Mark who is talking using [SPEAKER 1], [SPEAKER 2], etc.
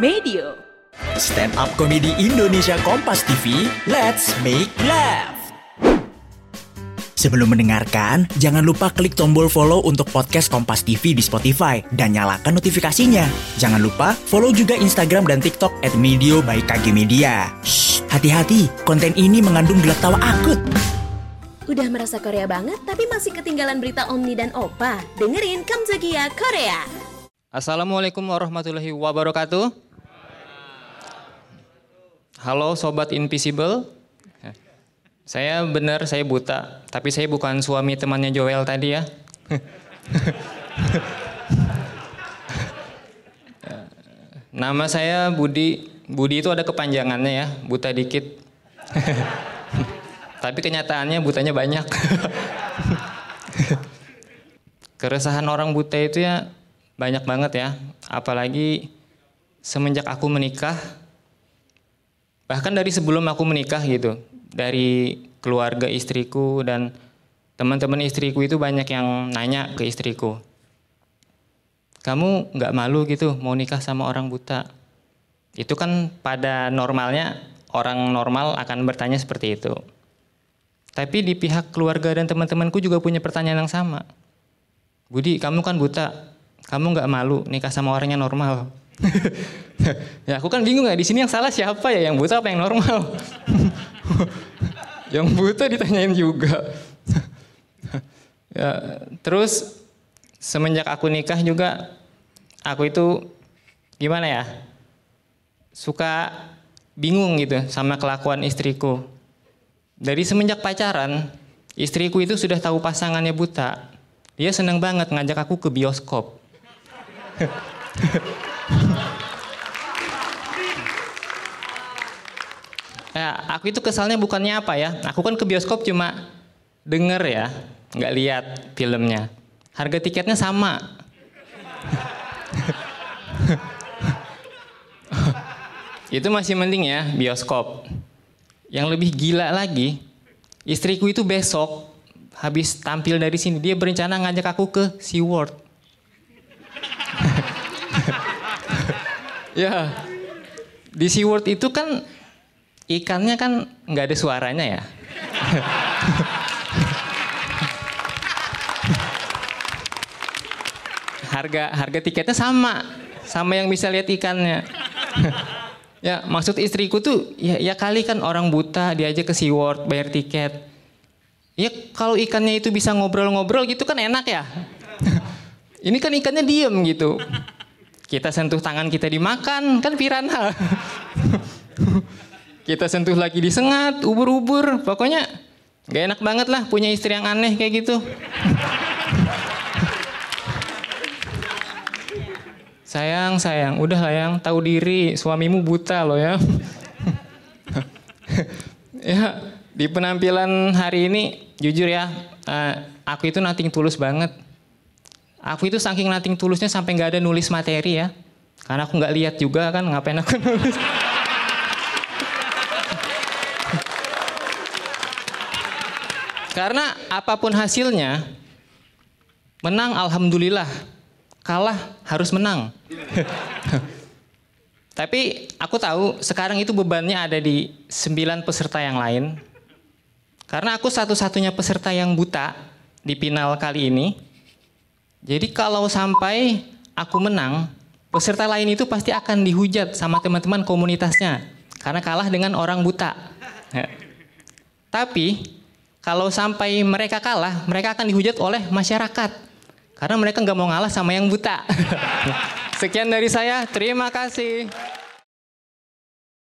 [SPEAKER 1] Medio.
[SPEAKER 2] Stand up komedi Indonesia Kompas TV, let's make laugh. Sebelum mendengarkan, jangan lupa klik tombol follow untuk podcast Kompas TV di Spotify dan nyalakan notifikasinya. Jangan lupa follow juga Instagram dan TikTok at Medio by KG Media. Shh, hati-hati, konten ini mengandung gelak tawa akut.
[SPEAKER 1] Udah merasa Korea banget tapi masih ketinggalan berita Omni dan Opa? Dengerin Kamzakia Korea.
[SPEAKER 3] Assalamualaikum warahmatullahi wabarakatuh. Halo sobat invisible. Saya benar saya buta, tapi saya bukan suami temannya Joel tadi ya. Nama saya Budi. Budi itu ada kepanjangannya ya, buta dikit. tapi kenyataannya butanya banyak. Keresahan orang buta itu ya banyak banget ya. Apalagi semenjak aku menikah, bahkan dari sebelum aku menikah gitu, dari keluarga istriku dan teman-teman istriku itu banyak yang nanya ke istriku, kamu nggak malu gitu mau nikah sama orang buta? Itu kan pada normalnya orang normal akan bertanya seperti itu. Tapi di pihak keluarga dan teman-temanku juga punya pertanyaan yang sama. Budi, kamu kan buta, kamu nggak malu nikah sama orang yang normal? ya aku kan bingung ya di sini yang salah siapa ya yang buta apa yang normal? yang buta ditanyain juga. ya terus semenjak aku nikah juga aku itu gimana ya suka bingung gitu sama kelakuan istriku. Dari semenjak pacaran istriku itu sudah tahu pasangannya buta. Dia senang banget ngajak aku ke bioskop. ya, aku itu kesalnya bukannya apa ya. Aku kan ke bioskop cuma denger ya, nggak lihat filmnya. Harga tiketnya sama. itu masih mending ya bioskop. Yang lebih gila lagi, istriku itu besok habis tampil dari sini dia berencana ngajak aku ke SeaWorld. ya, di SeaWorld itu kan ikannya kan nggak ada suaranya ya. harga harga tiketnya sama sama yang bisa lihat ikannya. ya maksud istriku tuh ya, ya kali kan orang buta diajak ke SeaWorld bayar tiket. Ya kalau ikannya itu bisa ngobrol-ngobrol gitu kan enak ya. Ini kan ikannya diem gitu. Kita sentuh tangan kita dimakan kan piranha. Kita sentuh lagi disengat, ubur-ubur. Pokoknya gak enak banget lah punya istri yang aneh kayak gitu. Sayang, sayang, udah lah yang tahu diri, suamimu buta loh ya. ya, di penampilan hari ini jujur ya, uh, aku itu nating tulus banget. Aku itu saking nating tulusnya sampai nggak ada nulis materi ya, karena aku nggak lihat juga kan ngapain aku nulis. Karena apa pun hasilnya, menang alhamdulillah kalah harus menang. Tapi aku tahu sekarang itu bebannya ada di sembilan peserta yang lain. Karena aku satu-satunya peserta yang buta di final kali ini. Jadi kalau sampai aku menang, peserta lain itu pasti akan dihujat sama teman-teman komunitasnya. Karena kalah dengan orang buta. Tapi kalau sampai mereka kalah, mereka akan dihujat oleh masyarakat. Karena mereka nggak mau ngalah sama yang buta. Sekian dari saya, terima kasih.